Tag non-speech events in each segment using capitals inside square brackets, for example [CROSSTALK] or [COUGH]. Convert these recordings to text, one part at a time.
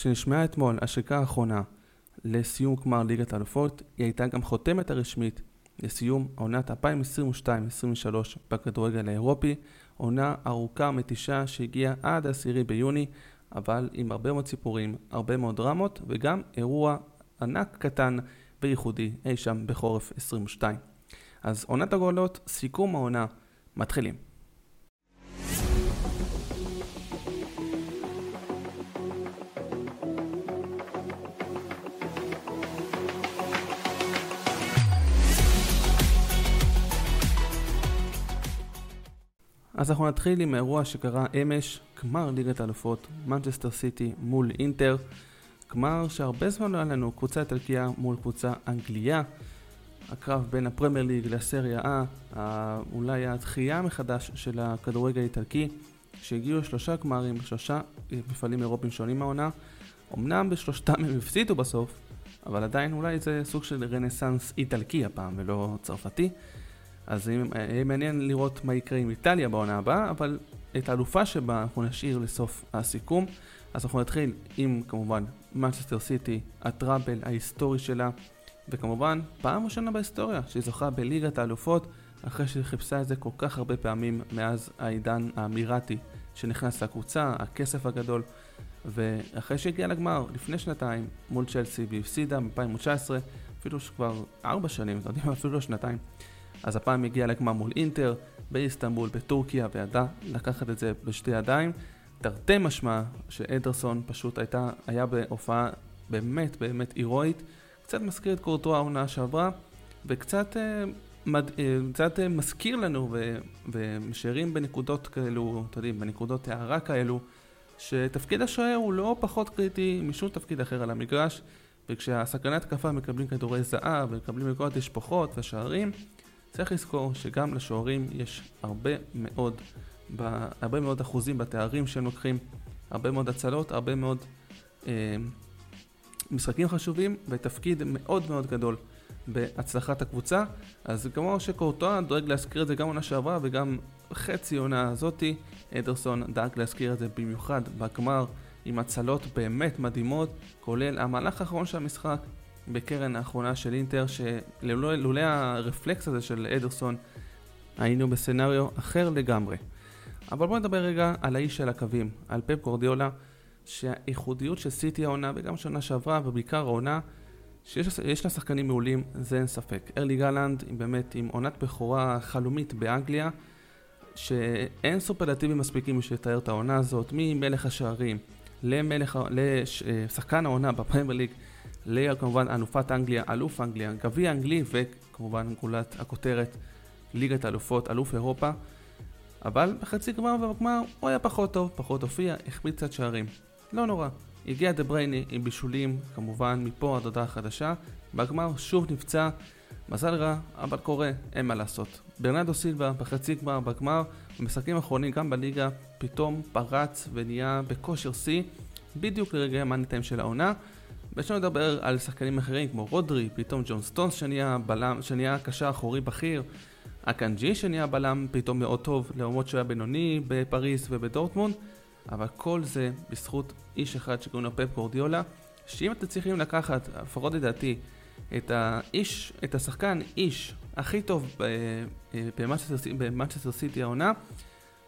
כשנשמעה אתמול השריקה האחרונה לסיום גמר ליגת האלופות, היא הייתה גם חותמת הרשמית לסיום עונת 2022-2023 בכדורגל האירופי, עונה ארוכה מתישה שהגיעה עד העשירי ביוני, אבל עם הרבה מאוד סיפורים, הרבה מאוד דרמות, וגם אירוע ענק קטן וייחודי אי שם בחורף 22. אז עונת הגולות, סיכום העונה, מתחילים. אז אנחנו נתחיל עם האירוע שקרה אמש, גמר ליגת האלופות, מנצ'סטר סיטי מול אינטר. גמר שהרבה זמן לא היה לנו קבוצה איטלקיה מול קבוצה אנגלייה. הקרב בין הפרמייר ליג לסריה A, אולי התחייה מחדש של הכדורגל האיטלקי, שהגיעו שלושה גמרים, שלושה מפעלים אירופיים שונים מהעונה. אמנם בשלושתם הם הפסידו בסוף, אבל עדיין אולי זה סוג של רנסאנס איטלקי הפעם ולא צרפתי. אז יהיה מעניין לראות מה יקרה עם איטליה בעונה הבאה, אבל את האלופה שבה אנחנו נשאיר לסוף הסיכום. אז אנחנו נתחיל עם כמובן מנצ'סטר סיטי, הטראבל ההיסטורי שלה, וכמובן פעם ראשונה בהיסטוריה שהיא זוכה בליגת האלופות, אחרי שהיא חיפשה את זה כל כך הרבה פעמים מאז העידן האמירתי שנכנס לקבוצה, הכסף הגדול, ואחרי שהגיעה לגמר לפני שנתיים מול צ'לסי והפסידה ב-2019, אפילו שכבר ארבע שנים, אתם יודעים, אפילו לא שנתיים. אז הפעם הגיע לגמר מול אינטר, באיסטנבול, בטורקיה, וידע לקחת את זה בשתי ידיים. תרתי משמע שאדרסון פשוט הייתה, היה בהופעה באמת באמת הירואית. קצת מזכיר את קורטו העונה שעברה, וקצת אה, מד, אה, קצת אה, מזכיר לנו ו, ומשאירים בנקודות כאלו, אתם יודעים, בנקודות הערה כאלו, שתפקיד השוער הוא לא פחות קריטי משום תפקיד אחר על המגרש, וכשהסכנת התקפה מקבלים כדורי זהב ומקבלים מכל התשפוכות והשערים, צריך לזכור שגם לשוערים יש הרבה מאוד, הרבה מאוד אחוזים בתארים שהם לוקחים, הרבה מאוד הצלות, הרבה מאוד אה, משחקים חשובים ותפקיד מאוד מאוד גדול בהצלחת הקבוצה. אז כמו שקורטואה דואג להזכיר את זה גם עונה שעברה וגם חצי עונה הזאתי, אדרסון דאג להזכיר את זה במיוחד בגמר עם הצלות באמת מדהימות, כולל המהלך האחרון של המשחק בקרן האחרונה של אינטר, שלולא הרפלקס הזה של אדרסון, היינו בסצנריו אחר לגמרי. אבל בואו נדבר רגע על האיש של הקווים, על פפ קורדיולה, שהייחודיות של סיטי העונה וגם שנה שעברה, ובעיקר העונה, שיש לה שחקנים מעולים, זה אין ספק. ארלי גלנד, באמת עם עונת בכורה חלומית באנגליה, שאין סופרלטיבים מספיקים בשביל לתאר את העונה הזאת, ממלך השערים למלך, לשחקן העונה בפרמייר ליג. לכמובן אלופת אנגליה, אלוף אנגליה, גביע אנגלי וכמובן גולת הכותרת ליגת האלופות, אלוף אירופה אבל בחצי גמר ובגמר הוא היה פחות טוב, פחות הופיע, החמיץ קצת שערים. לא נורא. הגיע דה ברייני עם בישולים, כמובן מפה עד הודעה חדשה. בגמר שוב נפצע, מזל רע, אבל קורה, אין מה לעשות. ברנרדו סילבה בחצי גמר, בגמר, במשחקים האחרונים גם בליגה, פתאום פרץ ונהיה בכושר שיא, בדיוק לרגעי ה money time של העונה. ואפשר לדבר על שחקנים אחרים כמו רודרי, פתאום ג'ון סטונס שנהיה בלם, שנהיה קשר אחורי בכיר, אקנג'י שנהיה בלם פתאום מאוד טוב, למרות שהוא היה בינוני בפריז ובדורטמונד, אבל כל זה בזכות איש אחד שקוראים לו פפ גורדיולה, שאם אתם צריכים לקחת, לפחות לדעתי, את האיש, את השחקן איש הכי טוב במנצ'סטר סיטי העונה,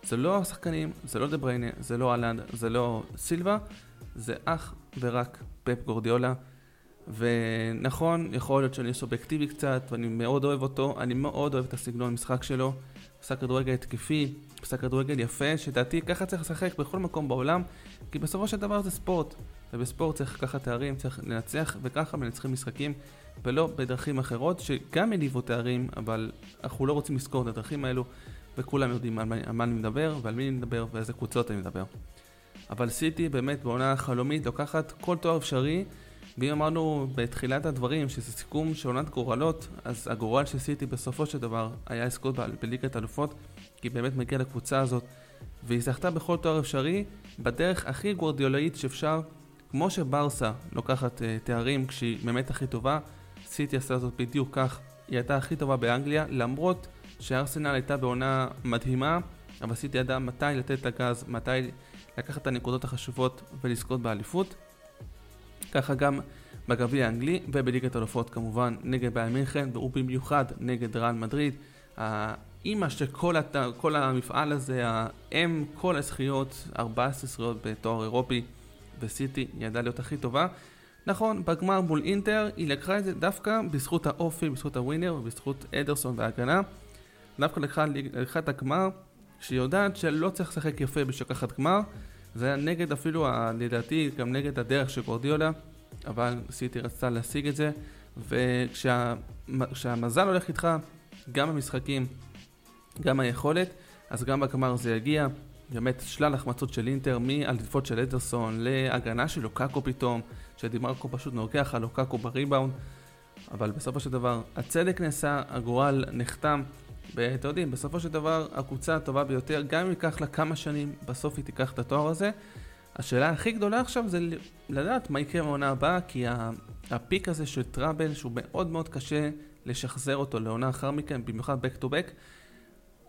זה לא השחקנים, זה לא דה בריינה, זה לא אהלנד, זה לא סילבה, זה אך ורק פפ גורדיולה. ונכון, יכול להיות שאני סובייקטיבי קצת, ואני מאוד אוהב אותו, אני מאוד אוהב את הסגנון המשחק שלו. עושה כדורגל התקפי, עושה כדורגל יפה, שדעתי ככה צריך לשחק בכל מקום בעולם, כי בסופו של דבר זה ספורט, ובספורט צריך לקחת תארים, צריך לנצח, וככה מנצחים משחקים, ולא בדרכים אחרות, שגם הניבו תארים, אבל אנחנו לא רוצים לזכור את הדרכים האלו, וכולם יודעים על מה, על מה אני מדבר, ועל מי אני מדבר, ואיזה קבוצות אני מדבר. אבל סיטי באמת בעונה חלומית לוקחת כל תואר אפשרי. ואם אמרנו בתחילת הדברים שזה סיכום של עונת גורלות, אז הגורל של סיטי בסופו של דבר היה לזכות בליגת אלופות, כי באמת מגיעה לקבוצה הזאת, והיא זכתה בכל תואר אפשרי, בדרך הכי גורדיולאית שאפשר, כמו שברסה לוקחת uh, תארים כשהיא באמת הכי טובה, סיטי עשה זאת בדיוק כך, היא הייתה הכי טובה באנגליה, למרות שארסנל הייתה בעונה מדהימה, אבל סיטי ידעה מתי לתת את הגז, מתי לקחת את הנקודות החשובות ולזכות באליפות. ככה גם בגביע האנגלי ובליגת אלופות כמובן נגד בעל מינכן ובמיוחד נגד ריאל מדריד. האימא של כל, הת... כל המפעל הזה, האם כל הזכיות, 14 זכיות בתואר אירופי וסיטי ידעה להיות הכי טובה. נכון, בגמר מול אינטר היא לקחה את זה דווקא בזכות האופי, בזכות הווינר ובזכות אדרסון וההגנה. דווקא לקחה, לקחה את הגמר שהיא יודעת שלא צריך לשחק יפה לקחת גמר. זה היה נגד אפילו, לדעתי, גם נגד הדרך של גורדיולה, אבל סיטי רצתה להשיג את זה. וכשהמזל הולך איתך, גם המשחקים, גם היכולת, אז גם בגמר זה יגיע. באמת שלל החמצות של אינטר, מאלטיפות של אדרסון להגנה של לוקאקו פתאום, שדימרקו פשוט נוגח על לוקאקו בריבאונד, אבל בסופו של דבר הצדק נעשה, הגורל נחתם, ואתם יודעים, בסופו של דבר הקבוצה הטובה ביותר, גם אם ייקח לה כמה שנים, בסוף היא תיקח את התואר הזה. השאלה הכי גדולה עכשיו זה לדעת מה יקרה מהעונה הבאה, כי הפיק הזה של טראבל, שהוא מאוד מאוד קשה לשחזר אותו לעונה אחר מכן, במיוחד back to back,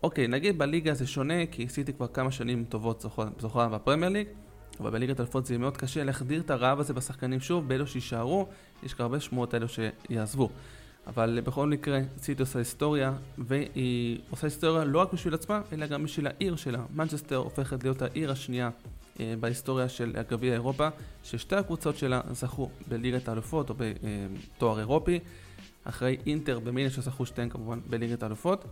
אוקיי, נגיד בליגה זה שונה, כי עשיתי כבר כמה שנים טובות זוכרה בפרמייר ליג, אבל בליגת אלפות זה מאוד קשה להחדיר את הרעב הזה בשחקנים שוב, באלו שיישארו, יש הרבה שמועות אלו שיעזבו. אבל בכל מקרה, סיטי עושה היסטוריה, והיא עושה היסטוריה לא רק בשביל עצמה, אלא גם בשביל העיר שלה. מנצ'סטר הופכת להיות העיר השנייה אה, בהיסטוריה של גביע אירופה, ששתי הקבוצות שלה זכו בליגת האלופות או בתואר אירופי, אחרי אינטר ומילאן שזכו שתיהן כמובן בליגת האלופות.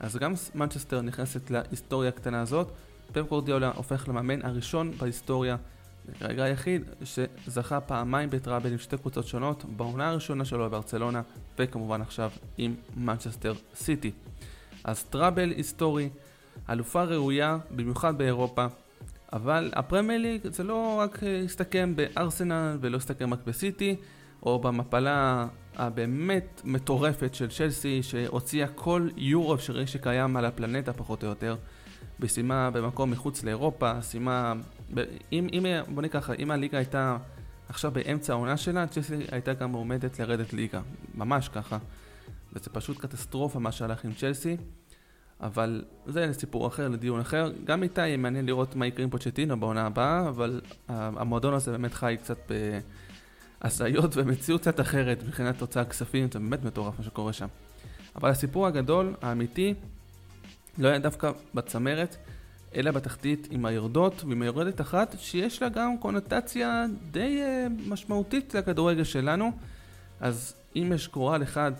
אז גם מנצ'סטר נכנסת להיסטוריה הקטנה הזאת. פפ הופך למאמן הראשון בהיסטוריה, כרגע היחיד, שזכה פעמיים בטראבל עם שתי קבוצות שונות, בעונה הראשונה שלו בברצלונה, וכמובן עכשיו עם מנצ'סטר סיטי. אז טראבל היסטורי, אלופה ראויה, במיוחד באירופה, אבל הפרמייר ליג זה לא רק הסתכם בארסנל ולא הסתכם רק בסיטי, או במפלה הבאמת מטורפת של צ'לסי שהוציאה כל יורו אפשרי שקיים על הפלנטה פחות או יותר בסיימה במקום מחוץ לאירופה, סיימה... אם, אם, בוא ככה, אם הליגה הייתה עכשיו באמצע העונה שלה, צ'לסי הייתה גם מועמדת לרדת ליגה, ממש ככה. וזה פשוט קטסטרופה מה שהלך עם צ'לסי, אבל זה סיפור אחר, לדיון אחר. גם איתה יהיה מעניין לראות מה יקרה עם פוצ'טינו בעונה הבאה, אבל המועדון הזה באמת חי קצת ב... הזיות ומציאות קצת אחרת מבחינת תוצאה כספים, זה באמת מטורף מה שקורה שם. אבל הסיפור הגדול, האמיתי, לא היה דווקא בצמרת, אלא בתחתית עם היורדות ועם היורדת אחת, שיש לה גם קונוטציה די uh, משמעותית לכדורגל שלנו. אז אם יש גורל אחד,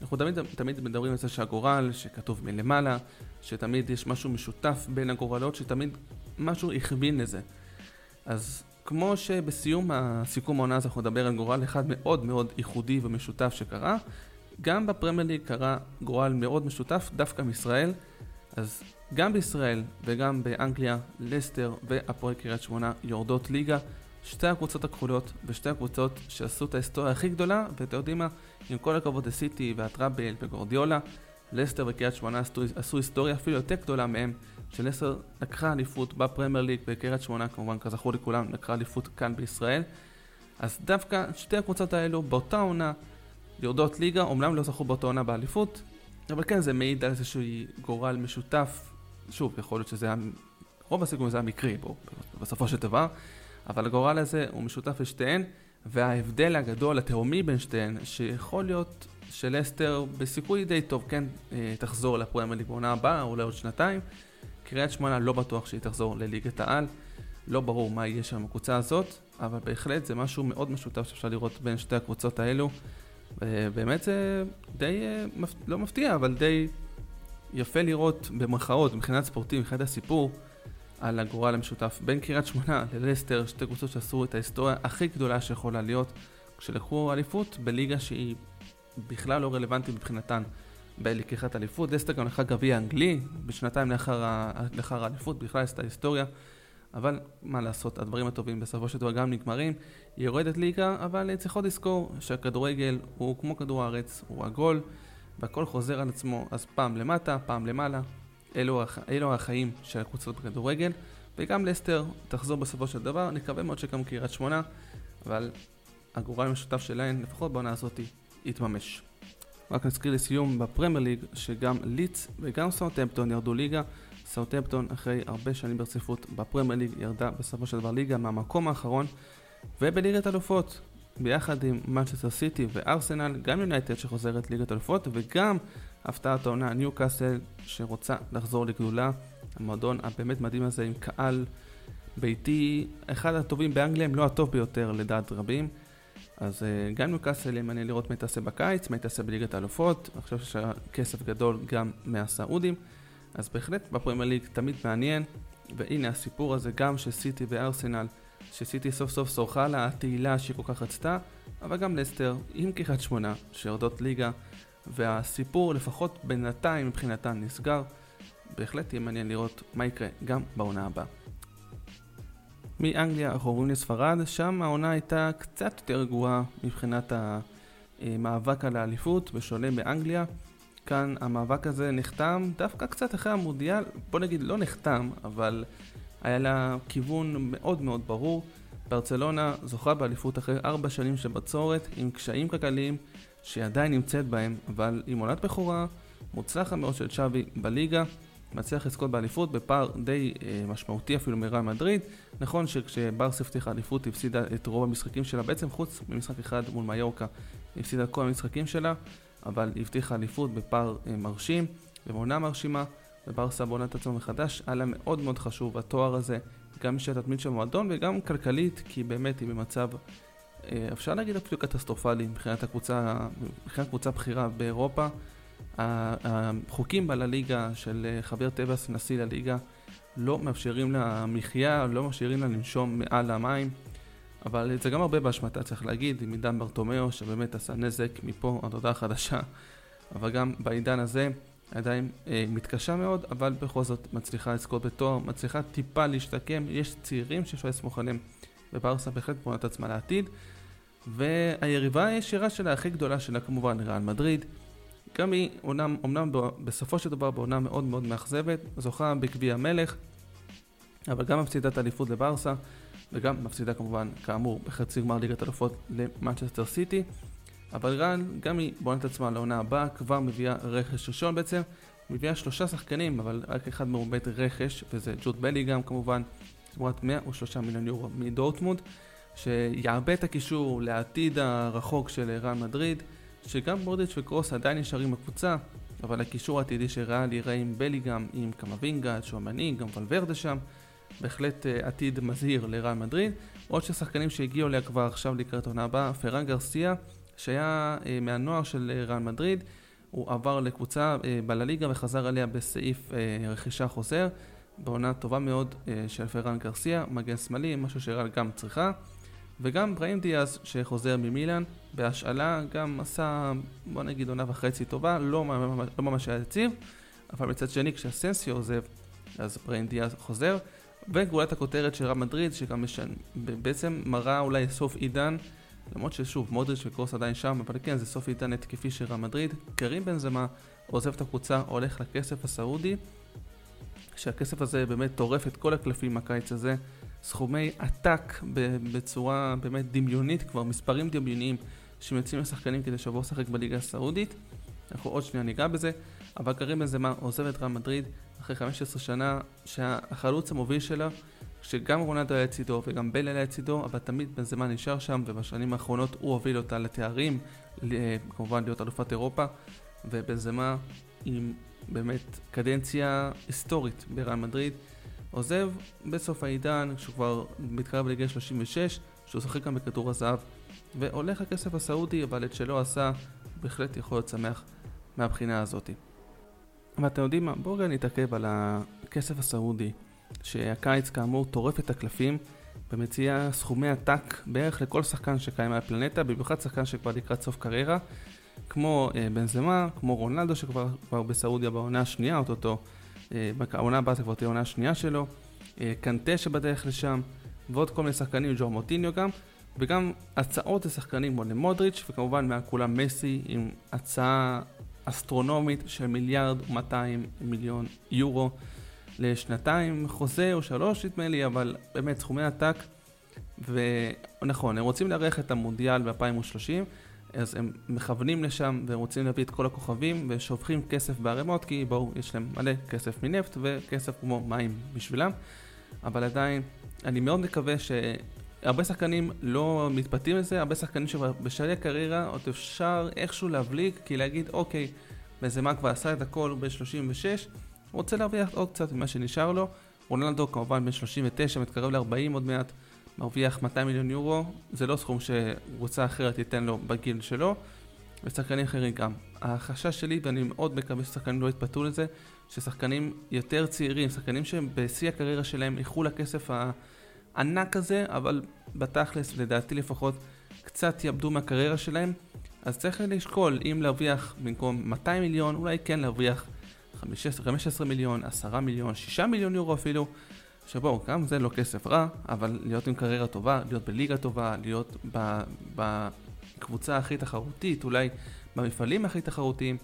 אנחנו תמיד, תמיד מדברים על זה שהגורל, שכתוב מלמעלה, שתמיד יש משהו משותף בין הגורלות, שתמיד משהו הכווין לזה. אז כמו שבסיום הסיכום העונה הזה אנחנו נדבר על גורל אחד מאוד מאוד ייחודי ומשותף שקרה, גם בפרמייר ליג קרה גורל מאוד משותף דווקא מישראל, אז גם בישראל וגם באנגליה, לסטר והפועל קריית שמונה יורדות ליגה. שתי הקבוצות הכחולות ושתי הקבוצות שעשו את ההיסטוריה הכי גדולה, ואתם יודעים מה, עם כל הכבוד לסיטי והטראבל וגורדיולה, לסטר וקריית שמונה עשו, עשו היסטוריה אפילו יותר גדולה מהם. שלסר לקחה אליפות בפרמייר ליג בקריית שמונה, כמובן כזכור לכולם, לקחה אליפות כאן בישראל. אז דווקא שתי הקבוצות האלו באותה עונה יורדות ליגה, אומנם לא זכו באותה עונה באליפות, אבל כן זה מעיד על איזשהו גורל משותף. שוב, יכול להיות שזה היה, רוב הסיכויים זה היה מקרי, בו, בסופו של דבר, אבל הגורל הזה הוא משותף לשתיהן, וההבדל הגדול, התהומי בין שתיהן, שיכול להיות שלסטר בסיכוי די טוב כן אה, תחזור לפרמייר ליג הבאה, אולי עוד שנתיים. קריית שמונה לא בטוח שהיא תחזור לליגת העל, לא ברור מה יהיה שם בקבוצה הזאת, אבל בהחלט זה משהו מאוד משותף שאפשר לראות בין שתי הקבוצות האלו. ובאמת זה די, אה, לא מפתיע, אבל די יפה לראות במרכאות, מבחינת ספורטים, מבחינת הסיפור, על הגורל המשותף בין קריית שמונה ללסטר, שתי קבוצות שעשו את ההיסטוריה הכי גדולה שיכולה להיות, כשלקחו אליפות בליגה שהיא בכלל לא רלוונטית מבחינתן. בלקיחת אליפות. דסטר גם לקחה גביע אנגלי בשנתיים לאחר האליפות, בכלל עשתה היסטוריה. אבל מה לעשות, הדברים הטובים בסופו של דבר גם נגמרים. היא יורדת ליגה, אבל צריכות לזכור שהכדורגל הוא כמו כדור הארץ, הוא עגול, והכל חוזר על עצמו, אז פעם למטה, פעם למעלה. אלו, אלו החיים של הקבוצות בכדורגל, וגם לסטר תחזור בסופו של דבר, נקווה מאוד שגם קריית שמונה, אבל הגורל המשותף שלהן, לפחות בעונה הזאת, יתממש. רק נזכיר לסיום בפרמייר ליג שגם ליץ וגם סאוטהמפטון ירדו ליגה. סאוטהמפטון אחרי הרבה שנים ברציפות בפרמייר ליג ירדה בסופו של דבר ליגה מהמקום האחרון ובליגת אלופות ביחד עם מנצ'סטר סיטי וארסנל, גם יונייטד שחוזרת ליגת אלופות וגם הפתעת העונה ניוקאסל שרוצה לחזור לגדולה. המועדון הבאמת מדהים הזה עם קהל ביתי, אחד הטובים באנגליה, אם לא הטוב ביותר לדעת רבים. אז אה, גם ניוקאסל מעניין לראות מה תעשה בקיץ, מה תעשה בליגת האלופות, אני חושב שיש כסף גדול גם מהסעודים, אז בהחלט בפרמייר ליג תמיד מעניין, והנה הסיפור הזה גם של סיטי וארסנל, שסיטי סוף סוף סורחה לה התהילה שהיא כל כך רצתה, אבל גם לסטר עם קריית שמונה שיורדות ליגה, והסיפור לפחות בינתיים מבחינתן נסגר, בהחלט יהיה מעניין לראות מה יקרה גם בעונה הבאה. מאנגליה אנחנו עוברים לספרד, שם העונה הייתה קצת יותר רגועה מבחינת המאבק על האליפות, בשונה מאנגליה. כאן המאבק הזה נחתם דווקא קצת אחרי המונדיאל, בוא נגיד לא נחתם, אבל היה לה כיוון מאוד מאוד ברור. ברצלונה זוכה באליפות אחרי ארבע שנים של בצורת, עם קשיים כלכליים שהיא עדיין נמצאת בהם, אבל עם עונת בכורה מוצלחת מאוד של צ'אבי בליגה. מצליח לזכות באליפות בפער די אה, משמעותי אפילו מרעל מדריד. נכון שכשברס הבטיחה אליפות הפסידה את רוב המשחקים שלה, בעצם חוץ ממשחק אחד מול מיורקה, הפסידה כל המשחקים שלה, אבל הבטיחה אליפות בפער אה, מרשים ובעונה מרשימה, וברסה בעונת עצמו מחדש, היה לה מאוד מאוד חשוב התואר הזה, גם בשביל התדמית של המועדון וגם כלכלית, כי באמת היא במצב, אה, אפשר להגיד אפילו קטסטרופלי מבחינת הקבוצה, מבחינת קבוצה בכירה באירופה. החוקים בלליגה של אה, חבר טבעס, נשיא לליגה, לא מאפשרים לה מחיה, לא מאפשרים לה לנשום מעל המים, אבל זה גם הרבה באשמתה, צריך להגיד, עם עידן ברטומיאו, שבאמת עשה נזק מפה עד הודעה חדשה, אבל גם בעידן הזה עדיין אה, מתקשה מאוד, אבל בכל זאת מצליחה לזכות בתואר, מצליחה טיפה להשתקם, יש צעירים שאפשר לסמוך עליהם, וברסה בהחלט בונה את עצמה לעתיד. והיריבה הישירה שלה, הכי גדולה שלה כמובן, ריאל מדריד. גם היא, אומנם, אומנם בסופו של דבר בעונה מאוד מאוד מאכזבת, זוכה בגביע המלך, אבל גם מפסידה את האליפות לברסה, וגם מפסידה כמובן, כאמור, בחצי גמר ליגת אלופות למנצ'סטר סיטי. אבל רן, גם היא בונה את עצמה לעונה הבאה, כבר מביאה רכש ראשון בעצם, מביאה שלושה שחקנים, אבל רק אחד מרובט רכש, וזה ג'וט בלי גם כמובן, תמורת 103 מיליון יורו מדורטמונד, שיעבה את הקישור לעתיד הרחוק של רן מדריד. שגם מורדיץ' וקרוס עדיין נשארים בקבוצה, אבל הקישור העתידי של ריאל יראה עם בליגם, עם קמבינגה, שהוא המנהיג, גם ולוורדה שם, בהחלט uh, עתיד מזהיר לריאל מדריד. עוד שחקנים שהגיעו אליה כבר עכשיו לקראת עונה הבאה, פרן גרסיה, שהיה uh, מהנוער של uh, ריאל מדריד, הוא עבר לקבוצה בלליגה וחזר עליה בסעיף רכישה חוזר, בעונה טובה מאוד של פרן גרסיה, מגן שמאלי, משהו שריאל גם צריכה. וגם בראים דיאז שחוזר ממילאן בהשאלה גם עשה בוא נגיד עונה וחצי טובה, לא, לא ממש היה יציב, אבל מצד שני כשאסנסיו עוזב אז בראים דיאז חוזר וגאולת הכותרת של רב מדריד שגם משן, בעצם מראה אולי סוף עידן למרות ששוב מודריץ' וקרוס עדיין שם אבל כן זה סוף עידן התקפי של רב מדריד קרים בן זמה עוזב את הקבוצה הולך לכסף הסעודי שהכסף הזה באמת טורף את כל הקלפים הקיץ הזה סכומי עתק בצורה באמת דמיונית, כבר מספרים דמיוניים שמציעים לשחקנים כדי שיבואו לשחק בליגה הסעודית. אנחנו עוד שנייה ניגע בזה, אבל קרים בנזמה עוזב את רם מדריד אחרי 15 שנה שהחלוץ המוביל שלה, שגם רונלדו היה לצידו וגם בל היה לצידו, אבל תמיד בנזמה נשאר שם ובשנים האחרונות הוא הוביל אותה לתארים, כמובן להיות אלופת אירופה, ובנזמה עם באמת קדנציה היסטורית ברעל מדריד. עוזב בסוף העידן, כשהוא כבר מתקרב לגיל 36, שהוא שוחק גם בכדור הזהב, והולך הכסף הסעודי, אבל את שלא עשה, בהחלט יכול להיות שמח מהבחינה הזאתי. ואתם יודעים מה? בואו רגע נתעכב על הכסף הסעודי, שהקיץ כאמור טורף את הקלפים, ומציע סכומי עתק בערך לכל שחקן שקיים על הפלנטה, במיוחד שחקן שכבר לקראת סוף קריירה, כמו אה, בנזמה, כמו רונלדו שכבר בסעודיה בעונה השנייה, אוטוטו. אה, העונה הבאה זה כבר תהיה העונה השנייה שלו, אה, קנטה שבדרך לשם, ועוד כל מיני שחקנים, ג'ו מוטיניו גם, וגם הצעות לשחקנים כמו למודריץ', וכמובן מעל כולם מסי עם הצעה אסטרונומית של מיליארד ומאתיים מיליון יורו לשנתיים, חוזה או שלוש נדמה לי, אבל באמת סכומי עתק. ונכון, הם רוצים לארח את המונדיאל ב-2030, אז הם מכוונים לשם והם רוצים להביא את כל הכוכבים ושופכים כסף בערימות כי בואו, יש להם מלא כסף מנפט וכסף כמו מים בשבילם אבל עדיין, אני מאוד מקווה הרבה שחקנים לא מתפתים לזה, הרבה שחקנים שבשלב הקריירה עוד אפשר איכשהו להבליג, כי להגיד אוקיי, בנזמה כבר עשה את הכל ב-36, הוא רוצה להרוויח עוד קצת ממה שנשאר לו. רונלדו כמובן בן 39, מתקרב ל-40 עוד מעט, מרוויח 200 מיליון יורו, זה לא סכום שקבוצה אחרת ייתן לו בגיל שלו, ושחקנים אחרים גם. החשש שלי, ואני מאוד מקווה ששחקנים לא יתפתו לזה, ששחקנים יותר צעירים, שחקנים שהם בשיא הקריירה שלהם, ילכו לכסף הענק הזה, אבל בתכלס, לדעתי לפחות, קצת יאבדו מהקריירה שלהם, אז צריך לשקול אם להרוויח במקום 200 מיליון, אולי כן להרוויח 15, 15 מיליון, 10 מיליון, 6 מיליון יורו אפילו, שבואו, גם זה לא כסף רע, אבל להיות עם קריירה טובה, להיות בליגה טובה, להיות בקבוצה הכי תחרותית, אולי במפעלים הכי תחרותיים,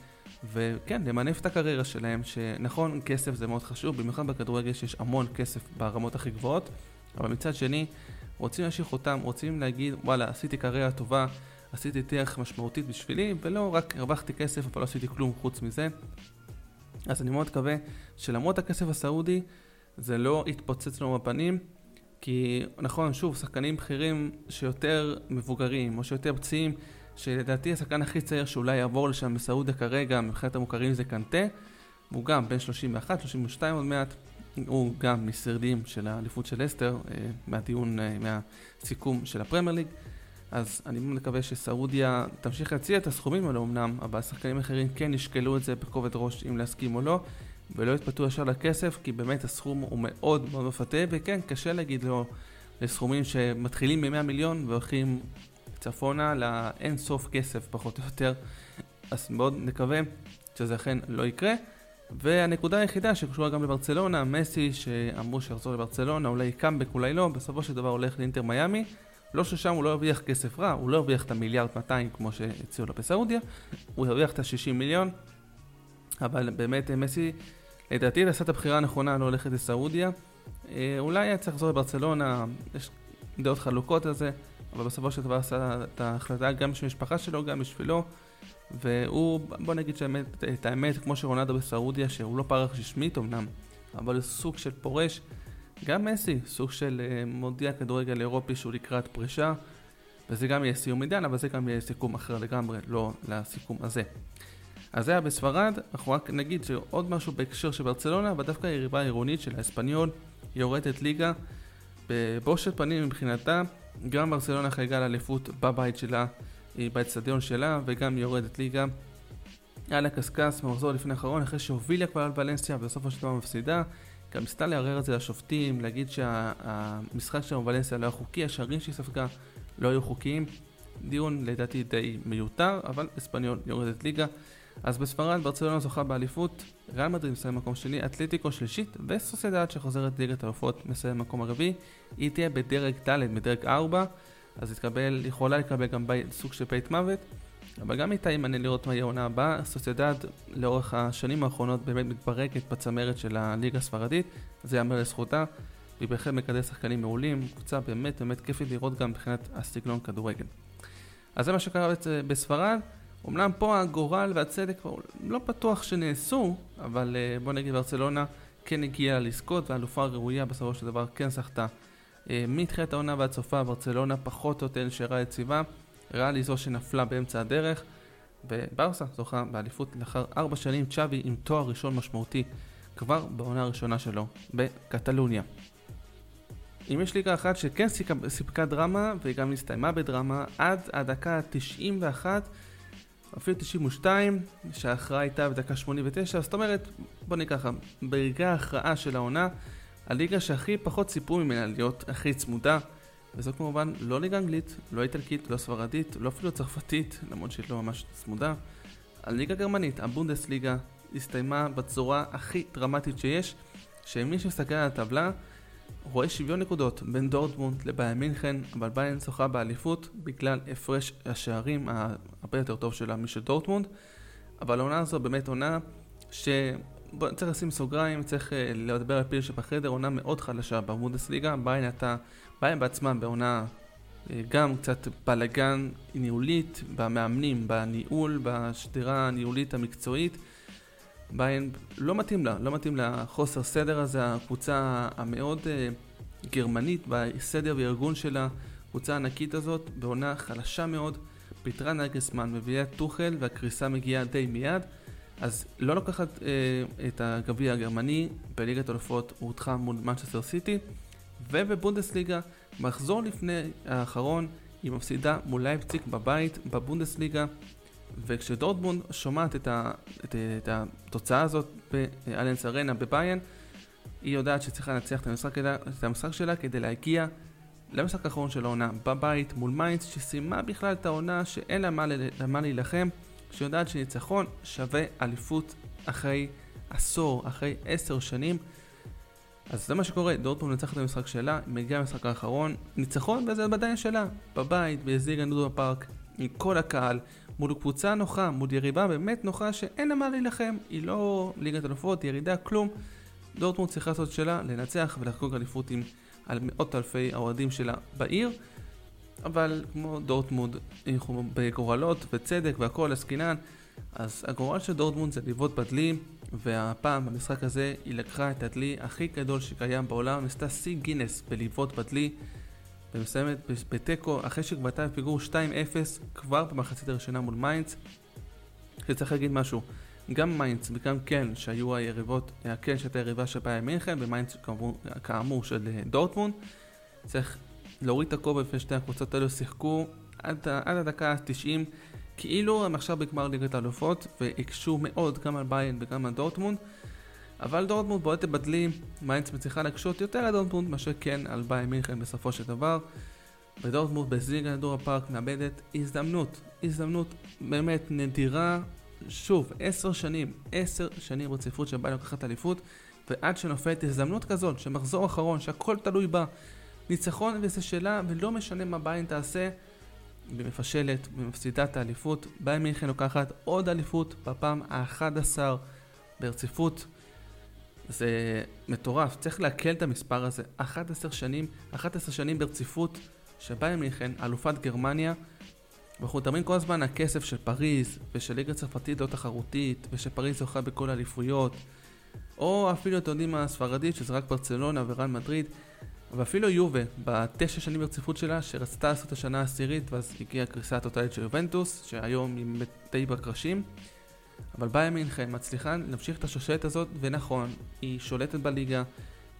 וכן, למנף את הקריירה שלהם, שנכון, כסף זה מאוד חשוב, במיוחד בכדורגל שיש המון כסף ברמות הכי גבוהות, אבל מצד שני, רוצים להמשיך אותם, רוצים להגיד, וואלה, עשיתי קריירה טובה, עשיתי דרך משמעותית בשבילי, ולא רק הרווחתי כסף, אבל לא עשיתי כלום חוץ מזה. אז אני מאוד מקווה שלמרות הכסף הסעודי, זה לא יתפוצץ לנו בפנים, כי נכון, שוב, שחקנים בכירים שיותר מבוגרים, או שיותר פציעים, שלדעתי השחקן הכי צעיר שאולי יעבור לשם בסעודיה כרגע, מבחינת המוכרים זה קנטה, הוא גם בן 31, 32 עוד מעט, הוא גם משרדים של האליפות של אסטר, אה, מהדיון, אה, מהסיכום של הפרמייר ליג. אז אני מקווה שסעודיה תמשיך להציע את הסכומים האלה אמנם, אבל שחקנים אחרים כן ישקלו את זה בכובד ראש אם להסכים או לא, ולא יתפתו ישר לכסף, כי באמת הסכום הוא מאוד מאוד מפתה, וכן, קשה להגיד לו לסכומים שמתחילים ב-100 מיליון והולכים צפונה לאין סוף כסף פחות או יותר, אז מאוד נקווה שזה אכן לא יקרה. והנקודה היחידה שקשורה גם לברצלונה, מסי שאמרו שיחזור לברצלונה, אולי קאמבק אולי לא, בסופו של דבר הולך לאינטר מיאמי. לא ששם הוא לא ירוויח כסף רע, הוא לא ירוויח את המיליארד 200 כמו שהציעו לו בסעודיה, הוא ירוויח את ה-60 מיליון, אבל באמת מסי, לדעתי עשה את הבחירה הנכונה לא ללכת לסעודיה. אה, אולי היה צריך לחזור לברצלונה, יש דעות חלוקות על זה, אבל בסופו של דבר עשה את ההחלטה גם בשביל המשפחה שלו, גם בשבילו. והוא, בוא נגיד שהאמת, את האמת, כמו שרונלדו בסעודיה, שהוא לא פרח רשמית אמנם, אבל הוא סוג של פורש. גם מסי, סוג של uh, מודיע כדורגל אירופי שהוא לקראת פרישה, וזה גם יהיה סיום עידן, אבל זה גם יהיה סיכום אחר לגמרי, לא לסיכום הזה. אז זה היה בספרד, אנחנו רק נגיד שעוד משהו בהקשר של ברצלונה, אבל דווקא היריבה העירונית של האספניול יורדת ליגה בבושת פנים מבחינתה, גם ברצלונה חייגה לאליפות בבית שלה, באצטדיון שלה, וגם יורדת ליגה. על הקשקש במחזור לפני האחרון, אחרי שהובילה כבר על ולנסיה ובסופו של דבר מפסידה. גם ניסתה לערער את זה לשופטים, להגיד שהמשחק שלנו בוולנסיה לא היה חוקי, השערים שהיא ספגה לא היו חוקיים. דיון לדעתי די מיותר, אבל אספניול יורדת ליגה. אז בספרד ברצלונה זוכה באליפות, ריאל מדריד מסיים מקום שני, אתלטיקו שלישית וסוסיידד שחוזרת ליגת האלופות מסיים מקום הרביעי. היא תהיה בדרג ד', בדרג 4, אז תקבל, יכולה לקבל גם סוג של בית מוות. אבל גם איתה מעניין לראות מה יהיה העונה הבאה. סוסיידד לאורך השנים האחרונות באמת מתברקת בצמרת של הליגה הספרדית, זה ייאמר לזכותה. והיא בהחלט מקדמת שחקנים מעולים, קבוצה באמת באמת כיפית לראות גם מבחינת הסגנון כדורגל. אז זה מה שקרה בספרד. אמנם פה הגורל והצדק לא בטוח שנעשו, אבל אה, בוא נגיד ברצלונה כן הגיעה לזכות והאלופה הראויה בסופו של דבר כן זכתה. אה, מתחילת העונה ועד סופה ברצלונה פחות או יותר נשארה יציבה. ריאל היא זו שנפלה באמצע הדרך, וברסה זוכה באליפות לאחר ארבע שנים צ'אבי עם תואר ראשון משמעותי כבר בעונה הראשונה שלו בקטלוניה. אם יש ליגה אחת שכן סיפקה, סיפקה דרמה והיא גם הסתיימה בדרמה עד הדקה ה-91 אפילו 92 שההכרעה הייתה בדקה 89 זאת אומרת בוא ניקח ברגע ההכרעה של העונה הליגה שהכי פחות סיפרו ממנה להיות הכי צמודה וזו כמובן לא ליגה אנגלית, לא איטלקית, לא ספרדית, לא אפילו צרפתית, למרות שהיא לא ממש צמודה. הליגה הגרמנית, הבונדסליגה, הסתיימה בצורה הכי דרמטית שיש, שמי שמסתכל על הטבלה רואה שוויון נקודות בין דורטמונד לבעיה מינכן, אבל ביין זוכה באליפות בגלל הפרש השערים הרבה יותר טוב שלה משל דורטמונד, אבל העונה הזו באמת עונה ש... בוא, צריך לשים סוגריים, צריך uh, לדבר על פיל שבחדר, עונה מאוד חלשה בבונדסליגה, ביין הייתה בהם בעצמם בעונה אה, גם קצת בלאגן ניהולית, במאמנים, בניהול, בשדרה הניהולית המקצועית. בהן לא מתאים לה, לא מתאים לחוסר סדר הזה, הקבוצה המאוד uh, גרמנית בסדר וארגון שלה. קבוצה ענקית הזאת, בעונה חלשה מאוד, פיטרה נגסמן, מביאה טוחל והקריסה מגיעה די מיד. אז לא לוקחת אה, את הגביע הגרמני, בליגת אלופות הודחה מול מנצ'סטר סיטי, ובבונדסליגה, מחזור לפני האחרון, היא מפסידה מול לייפציק בבית, בבונדסליגה, וכשדורטמונד שומעת את, ה, את, את התוצאה הזאת באליאנץ ארנה בביירן, היא יודעת שצריכה לנצח את המשחק, את המשחק שלה כדי להגיע למשחק האחרון של העונה בבית מול מיינדס, שסיימה בכלל את העונה שאין לה מה, מה להילחם. שיודעת שניצחון שווה אליפות אחרי עשור, אחרי עשר שנים. אז זה מה שקורה, דורטמונד מנצחת את המשחק שלה, מגיעה למשחק האחרון, ניצחון וזה עדיין שלה, בבית, בזיגה נודו בפארק, עם כל הקהל, מול קבוצה נוחה, מול יריבה באמת נוחה שאין לה מה להילחם, היא לא ליגת אלופות, ירידה, כלום. דורטמונד צריכה לעשות שלה, לנצח ולחגוג אליפות עם על מאות אלפי האוהדים שלה בעיר. אבל כמו דורטמונד, בגורלות וצדק והכל עסקינן, אז הגורל של דורטמונד זה לבעוט בדלי, והפעם במשחק הזה היא לקחה את הדלי הכי גדול שקיים בעולם, עשתה שיא גינס בלבעוט בדלי, ומסיימת בתיקו אחרי שהייתה בפיגור 2-0 כבר במחצית הראשונה מול מיינדס. שצריך להגיד משהו, גם מיינדס וגם קלן שהיו היריבות, קלן שהייתה יריבה של באיירן מינכן ומיינדס כאמור, של דורטמונד, צריך להוריד את הכובע לפני שתי הקבוצות האלו שיחקו עד, עד הדקה ה-90 כאילו הם עכשיו בגמר ליגת האלופות והקשו מאוד גם על ביירן וגם על דורטמונד. אבל דורטמונד בועטת בדלי, מיינדס מצליחה להקשות יותר על דורטמונד מאשר כן על ביירן מינכן בסופו של דבר. ודורטמונד בזיגנל אידונה פארק מאבדת הזדמנות, הזדמנות באמת נדירה. שוב, עשר שנים, עשר שנים רציפות שביירן לוקחת אליפות ועד שנופלת הזדמנות כזאת, שמחזור אחרון, שהכל תלוי בה ניצחון וזה שלה, ולא משנה מה ביירן תעשה, היא מפשלת ומפסידה את האליפות. ביירן מינכן לוקחת עוד אליפות בפעם ה-11 ברציפות. זה מטורף, צריך לעכל את המספר הזה. 11 שנים, 11 שנים ברציפות שביין מינכן, אלופת גרמניה, ואנחנו מדברים כל הזמן על הכסף של פריז, ושל ליגה צרפתית לא תחרותית, ושפריז זוכה בכל האליפויות, או אפילו, אתם יודעים מה, הספרדית, שזה רק ברצלונה ורן מדריד. ואפילו יובה, בתשע שנים ברציפות שלה, שרצתה לעשות השנה העשירית, ואז הגיעה קריסה הטוטלית של יובנטוס, שהיום היא די בקרשים. אבל באה מינכן מצליחה להמשיך את השושלת הזאת, ונכון, היא שולטת בליגה,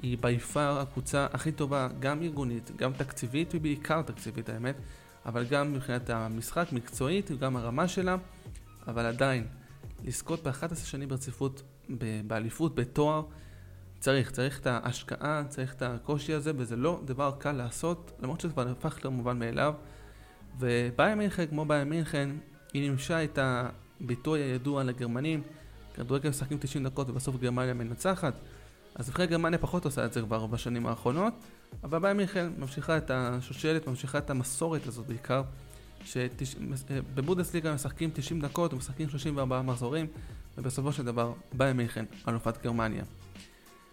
היא ביפר הקבוצה הכי טובה, גם ארגונית, גם תקציבית, ובעיקר תקציבית האמת, אבל גם מבחינת המשחק, מקצועית, וגם הרמה שלה, אבל עדיין, לזכות ב-11 שנים ברציפות באליפות, בתואר, צריך, צריך את ההשקעה, צריך את הקושי הזה, וזה לא דבר קל לעשות, למרות שזה כבר הפך למובן מאליו. ובאיה מינכן, כמו באיה מינכן, היא נמשה את הביטוי הידוע לגרמנים, כדורגל משחקים 90 דקות ובסוף גרמניה מנצחת. אז נבחרת גרמניה פחות עושה את זה כבר בשנים האחרונות, אבל באיה מינכן ממשיכה את השושלת, ממשיכה את המסורת הזאת בעיקר, שבבודסליגה משחקים 90 דקות ומשחקים 34 מחזורים, ובסופו של דבר באיה מינכן, אלופת גרמניה.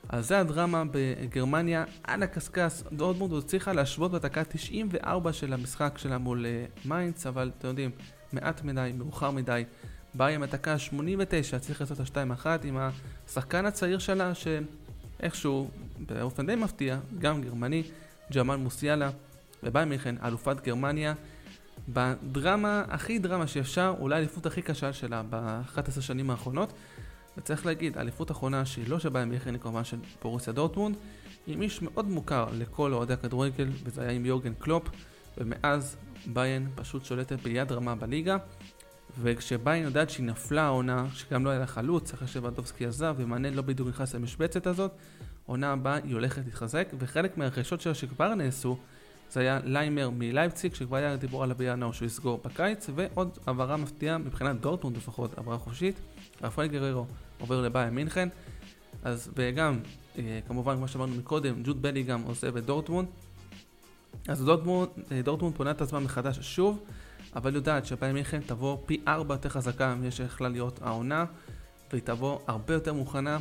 אז זה הדרמה בגרמניה על הקשקש, דורטמונד הצליחה להשוות בדקה 94 של המשחק שלה מול uh, מיינדס, אבל אתם יודעים, מעט מדי, מאוחר מדי. באה עם הדקה 89, צריך לעשות את ה-2-1 עם השחקן הצעיר שלה, שאיכשהו, באופן די מפתיע, גם גרמני, ג'מאל מוסיאלה, ובאה מכן אלופת גרמניה, בדרמה הכי דרמה שאפשר, אולי האליפות הכי קשה שלה ב-11 שנים האחרונות. וצריך להגיד, האליפות האחרונה שהיא לא של ביין מיכן כמובן של בורוסיה דורטמונד, עם איש מאוד מוכר לכל אוהדי הכדורגל, וזה היה עם יורגן קלופ, ומאז ביירן פשוט שולטת ביד רמה בליגה, וכשביירן יודעת שהיא נפלה העונה, שגם לא היה לה חלוץ, אחרי שלבנדובסקי עזב, ומאנה לא בדיוק נכנס למשבצת הזאת, עונה הבאה היא הולכת להתחזק, וחלק מהרכישות שלה שכבר נעשו, זה היה ליימר מלייפציג, שכבר היה דיבור עליו בינואר שהוא יסגור בקיץ, ועוד העברה מפתיעה מבחינת דורטמונד לפחות, העברה חופשית, רפאל גריירו עובר לבאיירן מינכן, אז וגם, אה, כמובן כמו שאמרנו מקודם, ג'וד בלינגהאם עוזב את דורטמונד, אז אה, דורטמונד פונה את עצמה מחדש שוב, אבל יודעת שבאיה מינכן תבוא פי ארבע יותר חזקה ממה שיכולה להיות העונה, והיא תבוא הרבה יותר מוכנה,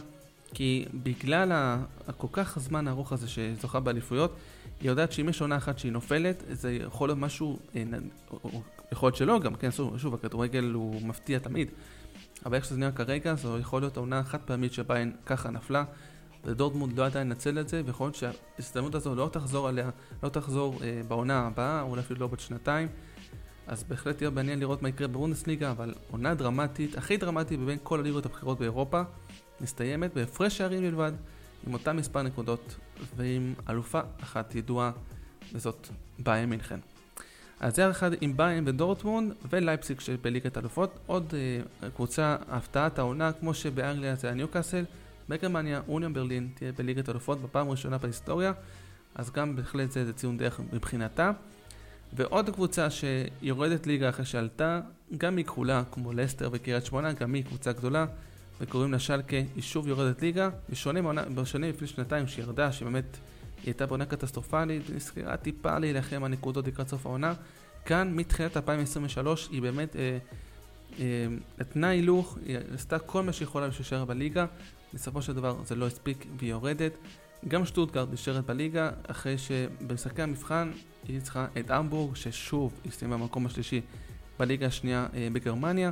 כי בגלל הכל כך הזמן הארוך הזה שזוכה באליפויות, היא יודעת שאם יש עונה אחת שהיא נופלת, זה יכול להיות משהו, אה, יכול להיות שלא גם, כן, שוב, הכדורגל הוא מפתיע תמיד, אבל איך שזה נראה כרגע, זו יכול להיות עונה חד פעמית שבה הן ככה נפלה, ודורטמונד לא ידעה לנצל את זה, ויכול להיות שההזדמנות הזו לא תחזור עליה, לא תחזור אה, בעונה הבאה, אולי אפילו לא בת שנתיים. אז בהחלט יהיה מעניין לראות מה יקרה בבונדסליגה, אבל עונה דרמטית, הכי דרמטית מבין כל הליגות הבכירות באירופה, מסתיימת בהפרש שערים בלבד, עם אותם מספר נקודות, ועם אלופה אחת ידועה, וזאת באיה מינכן. אז זה אחד עם ביין ודורטמונד ולייפסיק שבליגת אלופות. עוד אה, קבוצה, הפתעת העונה, כמו שבאנגליה זה הניוקאסל, בגרמניה אוניון ברלין תהיה בליגת אלופות בפעם הראשונה בהיסטוריה, אז גם בהחלט זה, זה ציון דרך מבחינתה. ועוד קבוצה שיורדת ליגה אחרי שעלתה, גם היא כחולה כמו לסטר וקריית שמונה, גם היא קבוצה גדולה, וקוראים לה שלקה, היא שוב יורדת ליגה, בשונה, בשונה לפני שנתיים שירדה, שבאמת היא הייתה בעונה קטסטרופלית, נסגרה טיפה להילחם על נקודות לקראת סוף העונה. כאן מתחילת 2023 היא באמת אה, אה, נתנה הילוך, היא עשתה כל מה שיכולה בשביל להישאר בליגה, בסופו של דבר זה לא הספיק והיא יורדת. גם שטוטגרד נשארת בליגה, אחרי שבמשחקי המבחן היא צריכה את המבורג, ששוב היא סיימה במקום השלישי בליגה השנייה אה, בגרמניה,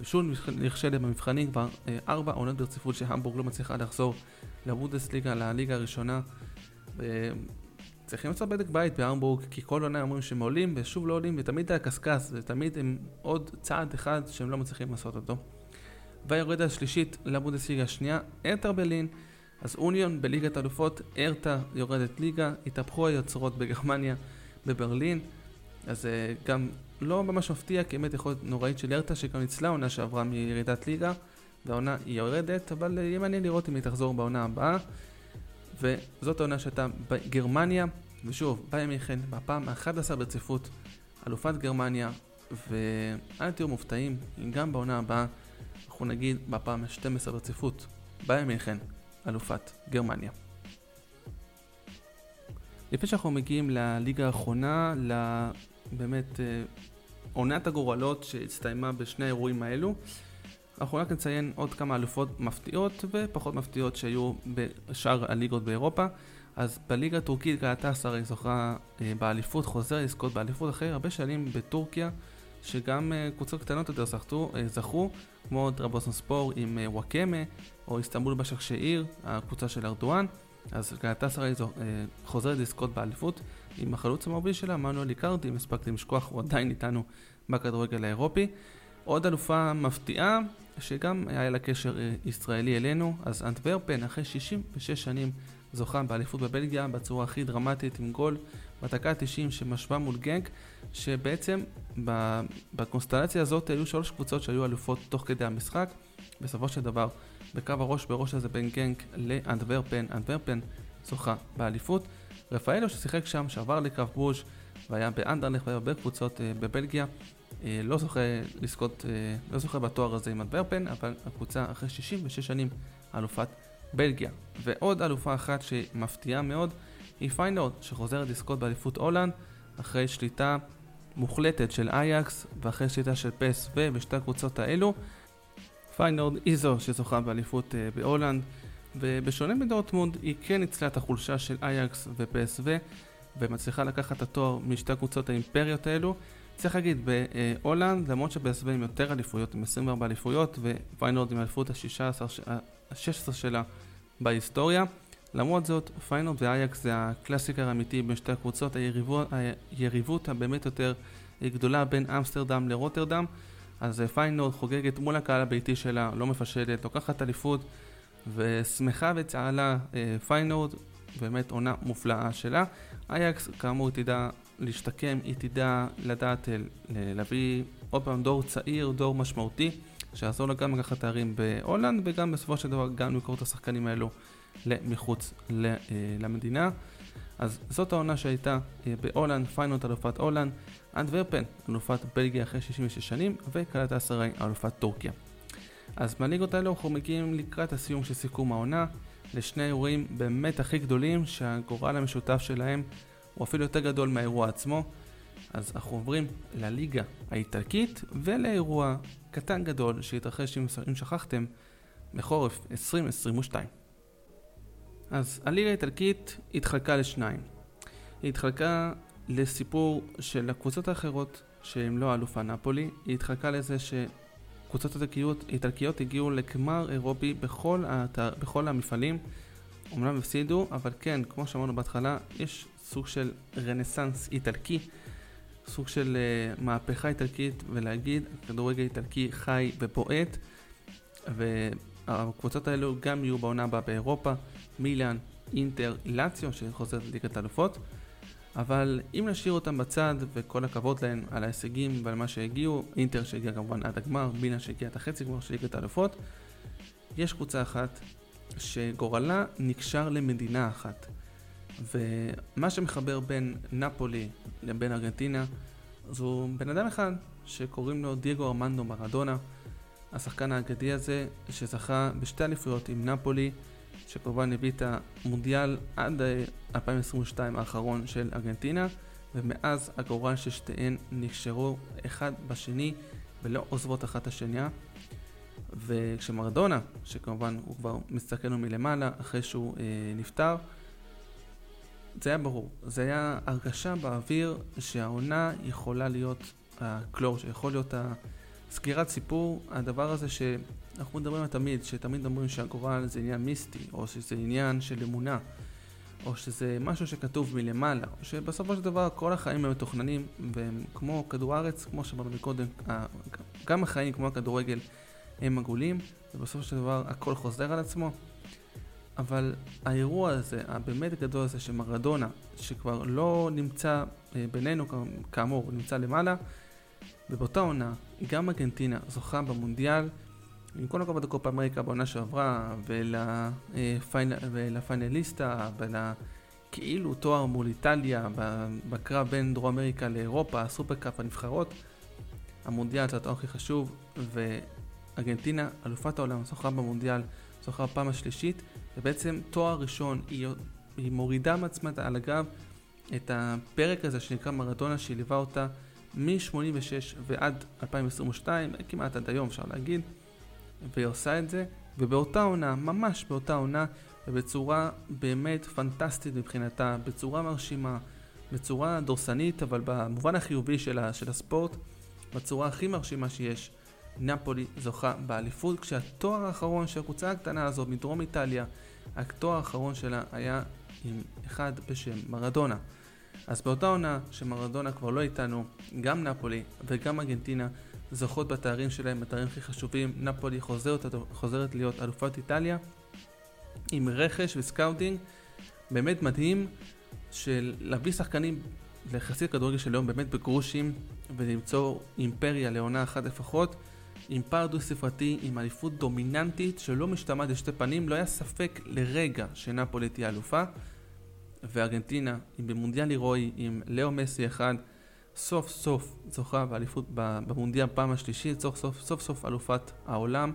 ושוב נכשלת במבחנים כבר אה, ארבע עונות ברציפות שהמבורג לא מצליחה לחזור לבודסליגה, לליגה הראשונה. צריכים לעשות בדק בית בהמבורג, כי כל עונה אומרים שהם עולים, ושוב לא עולים, ותמיד זה הקשקש, ותמיד הם עוד צעד אחד שהם לא מצליחים לעשות אותו. והיורדת השלישית לבודסליגה השנייה, ארטר ברלין, אז אוניון בליגת אלופות, ארטה יורדת ליגה, התהפכו היוצרות בגרמניה, בברלין, אז uh, גם לא ממש מפתיע, כי באמת יכול להיות נוראית של ארטה, שגם ניצלה עונה שעברה מירידת ליגה, והעונה היא יורדת, אבל uh, יהיה מעניין לראות אם היא תחזור בעונה הבאה. וזאת העונה שהייתה בגרמניה, ושוב, ביי מיכן, בפעם ה-11 ברציפות, אלופת גרמניה, ואל תהיו מופתעים, גם בעונה הבאה, אנחנו נגיד בפעם ה-12 ברציפות, ביי מיכן, אלופת גרמניה. לפני שאנחנו מגיעים לליגה האחרונה, לבאמת אה, עונת הגורלות שהסתיימה בשני האירועים האלו, אנחנו רק נציין עוד כמה אלופות מפתיעות ופחות מפתיעות שהיו בשאר הליגות באירופה. אז בליגה הטורקית גלטסר היא זוכה אה, באליפות, חוזר לזכות באליפות אחרי הרבה שנים בטורקיה, שגם אה, קבוצות קטנות יותר זכו, אה, זכו כמו דרבוסון ספור עם וואקמה, או איסטנבול בשק שאיר, הקבוצה של ארדואן. אז גלטסר היא חוזרת לזכות באליפות עם החלוץ המוביל שלה, מנואל איקרדי, אם הספקתי לשכוח, הוא עדיין איתנו בכדורגל האירופי. עוד אלופה מפתיעה, שגם היה לה קשר אה, ישראלי אלינו, אז אנטוורפן אחרי 66 שנים זוכה באליפות בבלגיה בצורה הכי דרמטית עם גול בדקה ה-90 שמשווה מול גנק, שבעצם בקונסטלציה הזאת היו שלוש קבוצות שהיו אלופות תוך כדי המשחק. בסופו של דבר, בקו הראש בראש הזה בין גנק לאנטוורפן, אנטוורפן זוכה באליפות. רפאלו ששיחק שם, שעבר לקרב בוז' והיה באנדרלך והיה הרבה קבוצות אה, בבלגיה, לא זוכה לזכות, אה, לא זוכה בתואר הזה עם אנטוורפן, אבל הקבוצה אחרי 66 שנים אלופת בלגיה. ועוד אלופה אחת שמפתיעה מאוד היא פיינורד, שחוזרת לזכות באליפות הולנד, אחרי שליטה מוחלטת של אייקס ואחרי שליטה של PSV בשתי הקבוצות האלו. פיינורד היא זו שזוכה באליפות אה, בהולנד, ובשונה מדורטמונד היא כן ניצלה את החולשה של אייקס ו PSV ומצליחה לקחת את התואר משתי הקבוצות האימפריות האלו. צריך להגיד, בהולנד, למרות ש PSV עם יותר אליפויות, עם 24 אליפויות, ופיינורד עם האליפות ה-16 שלה בהיסטוריה, למרות זאת, פיינורד ואייקס זה הקלאסיקר האמיתי בין שתי הקבוצות, היריבות, היריבות הבאמת יותר גדולה בין אמסטרדם לרוטרדם, אז פיינורד חוגגת מול הקהל הביתי שלה, לא מפשלת, לוקחת אליפות, ושמחה וצהלה אה, פיינורד, באמת עונה מופלאה שלה. אייקס, כאמור, תדע להשתקם, היא תדע לדעת להביא עוד פעם דור צעיר, דור משמעותי, שיעזור לה גם לקחת תארים בהולנד, וגם בסופו של דבר גם למכור את השחקנים האלו מחוץ אה, למדינה. אז זאת העונה שהייתה אה, בהולנד, פיינורד אלופת הולנד, אנטוורפן, אלופת בלגיה אחרי 66 שנים, וגלאטסראיי, אלופת טורקיה. אז מהליגות האלו אנחנו מגיעים לקראת הסיום של סיכום העונה, לשני אירועים באמת הכי גדולים, שהגורל המשותף שלהם הוא אפילו יותר גדול מהאירוע עצמו. אז אנחנו עוברים לליגה האיטלקית ולאירוע קטן גדול שהתרחש, אם שכחתם, בחורף 2022. אז הליגה האיטלקית התחלקה לשניים. היא התחלקה לסיפור של הקבוצות האחרות שהן לא אלופה נפולי, היא התחלקה לזה שקבוצות איטלקיות, איטלקיות הגיעו לגמר אירופי בכל, הת... בכל המפעלים אומנם הפסידו, אבל כן, כמו שאמרנו בהתחלה, יש סוג של רנסאנס איטלקי, סוג של uh, מהפכה איטלקית, ולהגיד, כדורגל איטלקי חי ובועט, והקבוצות האלו גם יהיו בעונה הבאה באירופה, מילאן, אינטר, לאציו, שחוזרת לליגת האלופות. אבל אם נשאיר אותם בצד, וכל הכבוד להם על ההישגים ועל מה שהגיעו, אינטר שהגיע כמובן עד הגמר, מינה שהגיע עד החצי גמר של ליגת האלופות, יש קבוצה אחת שגורלה נקשר למדינה אחת. ומה שמחבר בין נפולי לבין ארגנטינה זו בן אדם אחד שקוראים לו דייגו ארמנדו מרדונה, השחקן האגדי הזה שזכה בשתי אליפויות עם נפולי שכמובן הביא את המונדיאל עד 2022 אה, האחרון של ארגנטינה, ומאז הגורל של שתיהן נקשרו אחד בשני ולא עוזבות אחת השנייה. וכשמרדונה, שכמובן הוא כבר מסתכל מלמעלה אחרי שהוא אה, נפטר, זה היה ברור, זה היה הרגשה באוויר שהעונה יכולה להיות הקלור, שיכול להיות הסגירת סיפור, הדבר הזה ש... אנחנו מדברים תמיד, שתמיד אומרים שהגורל זה עניין מיסטי, או שזה עניין של אמונה, או שזה משהו שכתוב מלמעלה, או שבסופו של דבר כל החיים הם מתוכננים, והם כמו כדור הארץ, כמו שאמרנו מקודם, גם החיים כמו הכדורגל הם עגולים, ובסופו של דבר הכל חוזר על עצמו. אבל האירוע הזה, הבאמת הגדול הזה של מרדונה, שכבר לא נמצא אה, בינינו, כאמור, הוא נמצא למעלה, ובאותה עונה, גם ארגנטינה זוכה במונדיאל, עם כל הכבוד לקופה אמריקה בעונה שעברה, ולפיינליסטה, ולכאילו תואר מול איטליה, בקרב בין דרום אמריקה לאירופה, הסופרקאפ הנבחרות, המונדיאל זה התואר הכי חשוב, וארגנטינה, אלופת העולם, זוכה במונדיאל, זוכה בפעם השלישית, ובעצם תואר ראשון, היא, היא מורידה מעצמה על הגב את הפרק הזה שנקרא מרדונה, שהיא ליווה אותה מ-86 ועד 2022, כמעט עד היום אפשר להגיד. והיא עושה את זה, ובאותה עונה, ממש באותה עונה, ובצורה באמת פנטסטית מבחינתה, בצורה מרשימה, בצורה דורסנית, אבל במובן החיובי של, ה, של הספורט, בצורה הכי מרשימה שיש, נפולי זוכה באליפות, כשהתואר האחרון של הקבוצה הקטנה הזו מדרום איטליה, התואר האחרון שלה היה עם אחד בשם מרדונה. אז באותה עונה שמרדונה כבר לא איתנו, גם נפולי וגם ארגנטינה זוכות בתארים שלהם, בתארים הכי חשובים. נפולי חוזרת, חוזרת להיות אלופת איטליה עם רכש וסקאוטינג באמת מדהים של להביא שחקנים ליחסי כדורגל של היום באמת בגרושים ולמצוא אימפריה לעונה אחת לפחות עם פער דו ספרתי, עם אליפות דומיננטית שלא משתמעת לשתי פנים, לא היה ספק לרגע שנפולי תהיה אלופה וארגנטינה, עם במונדיאל הירואי, עם לאו מסי אחד סוף סוף זוכה באליפות במונדיאל פעם השלישית, סוף סוף, סוף סוף אלופת העולם.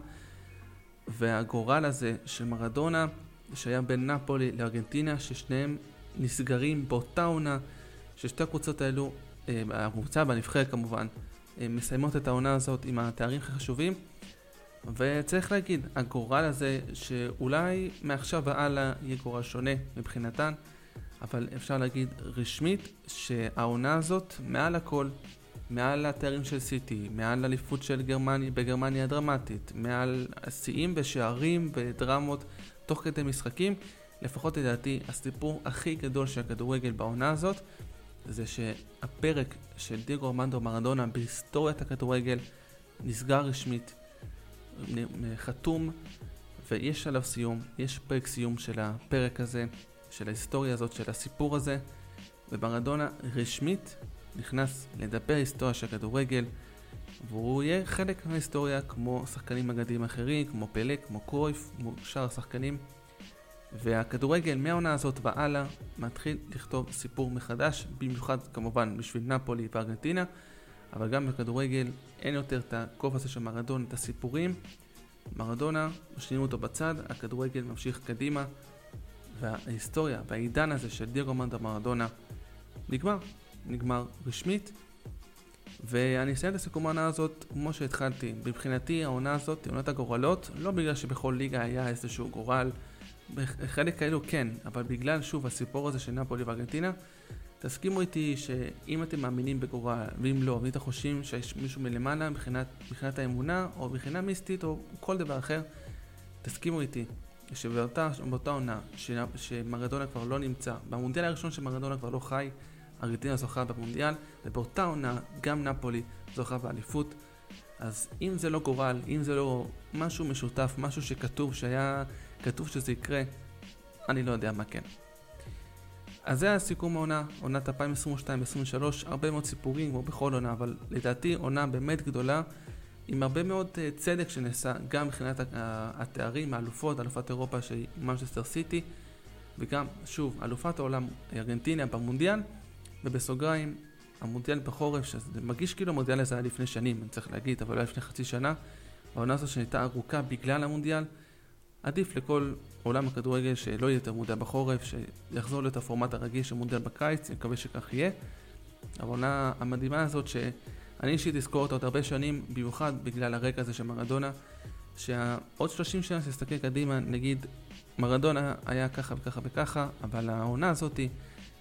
והגורל הזה של מרדונה שהיה בין נפולי לארגנטינה ששניהם נסגרים באותה עונה ששתי הקבוצות האלו, אה, הקבוצה והנבחרת כמובן, מסיימות את העונה הזאת עם התארים הכי חשובים וצריך להגיד, הגורל הזה שאולי מעכשיו והלאה יהיה גורל שונה מבחינתן אבל אפשר להגיד רשמית שהעונה הזאת מעל הכל, מעל התארים של סיטי, מעל אליפות של גרמניה בגרמניה הדרמטית, מעל שיאים ושערים ודרמות תוך כדי משחקים, לפחות לדעתי הסיפור הכי גדול של הכדורגל בעונה הזאת זה שהפרק של דיגו ארמנדו מרדונה בהיסטוריית הכדורגל נסגר רשמית, חתום ויש עליו סיום, יש פרק סיום של הפרק הזה של ההיסטוריה הזאת, של הסיפור הזה, ומרדונה רשמית נכנס לדפי ההיסטוריה של הכדורגל, והוא יהיה חלק מההיסטוריה כמו שחקנים אגדיים אחרים, כמו פלא, כמו קרויף, כמו שאר השחקנים. והכדורגל מהעונה הזאת והלאה מתחיל לכתוב סיפור מחדש, במיוחד כמובן בשביל נפולי וארגנטינה, אבל גם בכדורגל אין יותר את הכובע הזה של מרדונה, את הסיפורים. מרדונה, משאירים אותו בצד, הכדורגל ממשיך קדימה. וההיסטוריה והעידן הזה של דיאגו מנדה מרדונה נגמר, נגמר רשמית. ואני אסיים את הסיכום העונה הזאת כמו שהתחלתי. מבחינתי העונה הזאת היא עונת הגורלות, לא בגלל שבכל ליגה היה איזשהו גורל, חלק כאלו כן, אבל בגלל שוב הסיפור הזה של נפולי וארגנטינה, תסכימו איתי שאם אתם מאמינים בגורל, ואם לא, ואם אתם חושבים שיש מישהו מלמעלה מבחינת, מבחינת האמונה, או מבחינה מיסטית, או כל דבר אחר, תסכימו איתי שבאותה עונה שמרדונה כבר לא נמצא, במונדיאל הראשון שמרדונה כבר לא חי, ארגנטינה זוכה במונדיאל, ובאותה עונה גם נפולי זוכה באליפות. אז אם זה לא גורל, אם זה לא משהו משותף, משהו שכתוב, שהיה כתוב שזה יקרה, אני לא יודע מה כן. אז זה הסיכום העונה, עונת 2022-2023, הרבה מאוד סיפורים כמו בכל עונה, אבל לדעתי עונה באמת גדולה, עם הרבה מאוד uh, צדק שנעשה, גם מבחינת התארים, האלופות, אלופת אירופה של מנצ'סטר סיטי, וגם, שוב, אלופת העולם ארגנטינה במונדיאל, ובסוגריים, המונדיאל בחורף, שזה מרגיש כאילו המונדיאל הזה היה לפני שנים, אני צריך להגיד, אבל היה לפני חצי שנה, העונה הזו שהייתה ארוכה בגלל המונדיאל, עדיף לכל עולם הכדורגל שלא יהיה יותר מונדיאל בחורף, שיחזור להיות הפורמט הרגיל של מונדיאל בקיץ, אני מקווה שכך יהיה. העונה המדהימה הזאת שאני אישית אזכור אותה עוד הרבה שנים, במיוחד בגלל הרקע הזה של מרדונה, שעוד 30 שנה שנסתכל קדימה, נגיד מרדונה היה ככה וככה וככה, אבל העונה הזאתי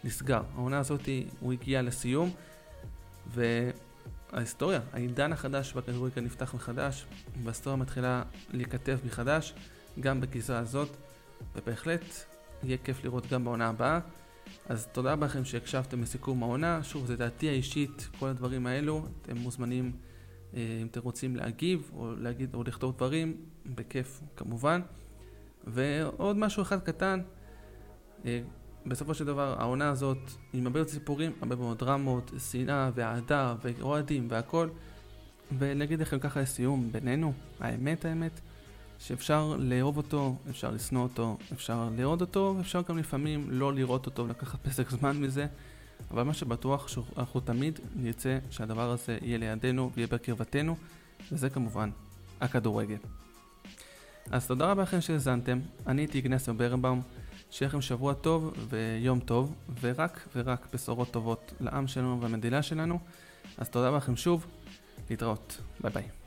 נסגר. העונה הזאתי הוא הגיע לסיום, וההיסטוריה, העידן החדש בכדורגל נפתח מחדש, וההיסטוריה מתחילה להיכתב מחדש. גם בגזרה הזאת, ובהחלט יהיה כיף לראות גם בעונה הבאה. אז תודה לכם שהקשבתם לסיכום העונה, שוב זה דעתי האישית, כל הדברים האלו, אתם מוזמנים אה, אם אתם רוצים להגיב או להגיד או לכתוב דברים, בכיף כמובן. ועוד משהו אחד קטן, אה, בסופו של דבר העונה הזאת עם הרבה מאוד סיפורים, הרבה מאוד דרמות, שנאה ואהדה ואוהדים והכל. ונגיד לכם ככה לסיום בינינו, האמת האמת, שאפשר לאהוב אותו, אפשר לשנוא אותו, אפשר לראות אותו, ואפשר גם לפעמים לא לראות אותו ולקחת [LAUGHS] פסק זמן מזה, אבל מה שבטוח שאנחנו תמיד נרצה שהדבר הזה יהיה לידינו ויהיה בקרבתנו, וזה כמובן הכדורגל. אז תודה רבה לכם שהאזנתם, אני הייתי גנסר ברנבאום, שיהיה לכם שבוע טוב ויום טוב, ורק ורק בשורות טובות לעם שלנו והמדינה שלנו, אז תודה רבה לכם שוב, להתראות, ביי ביי.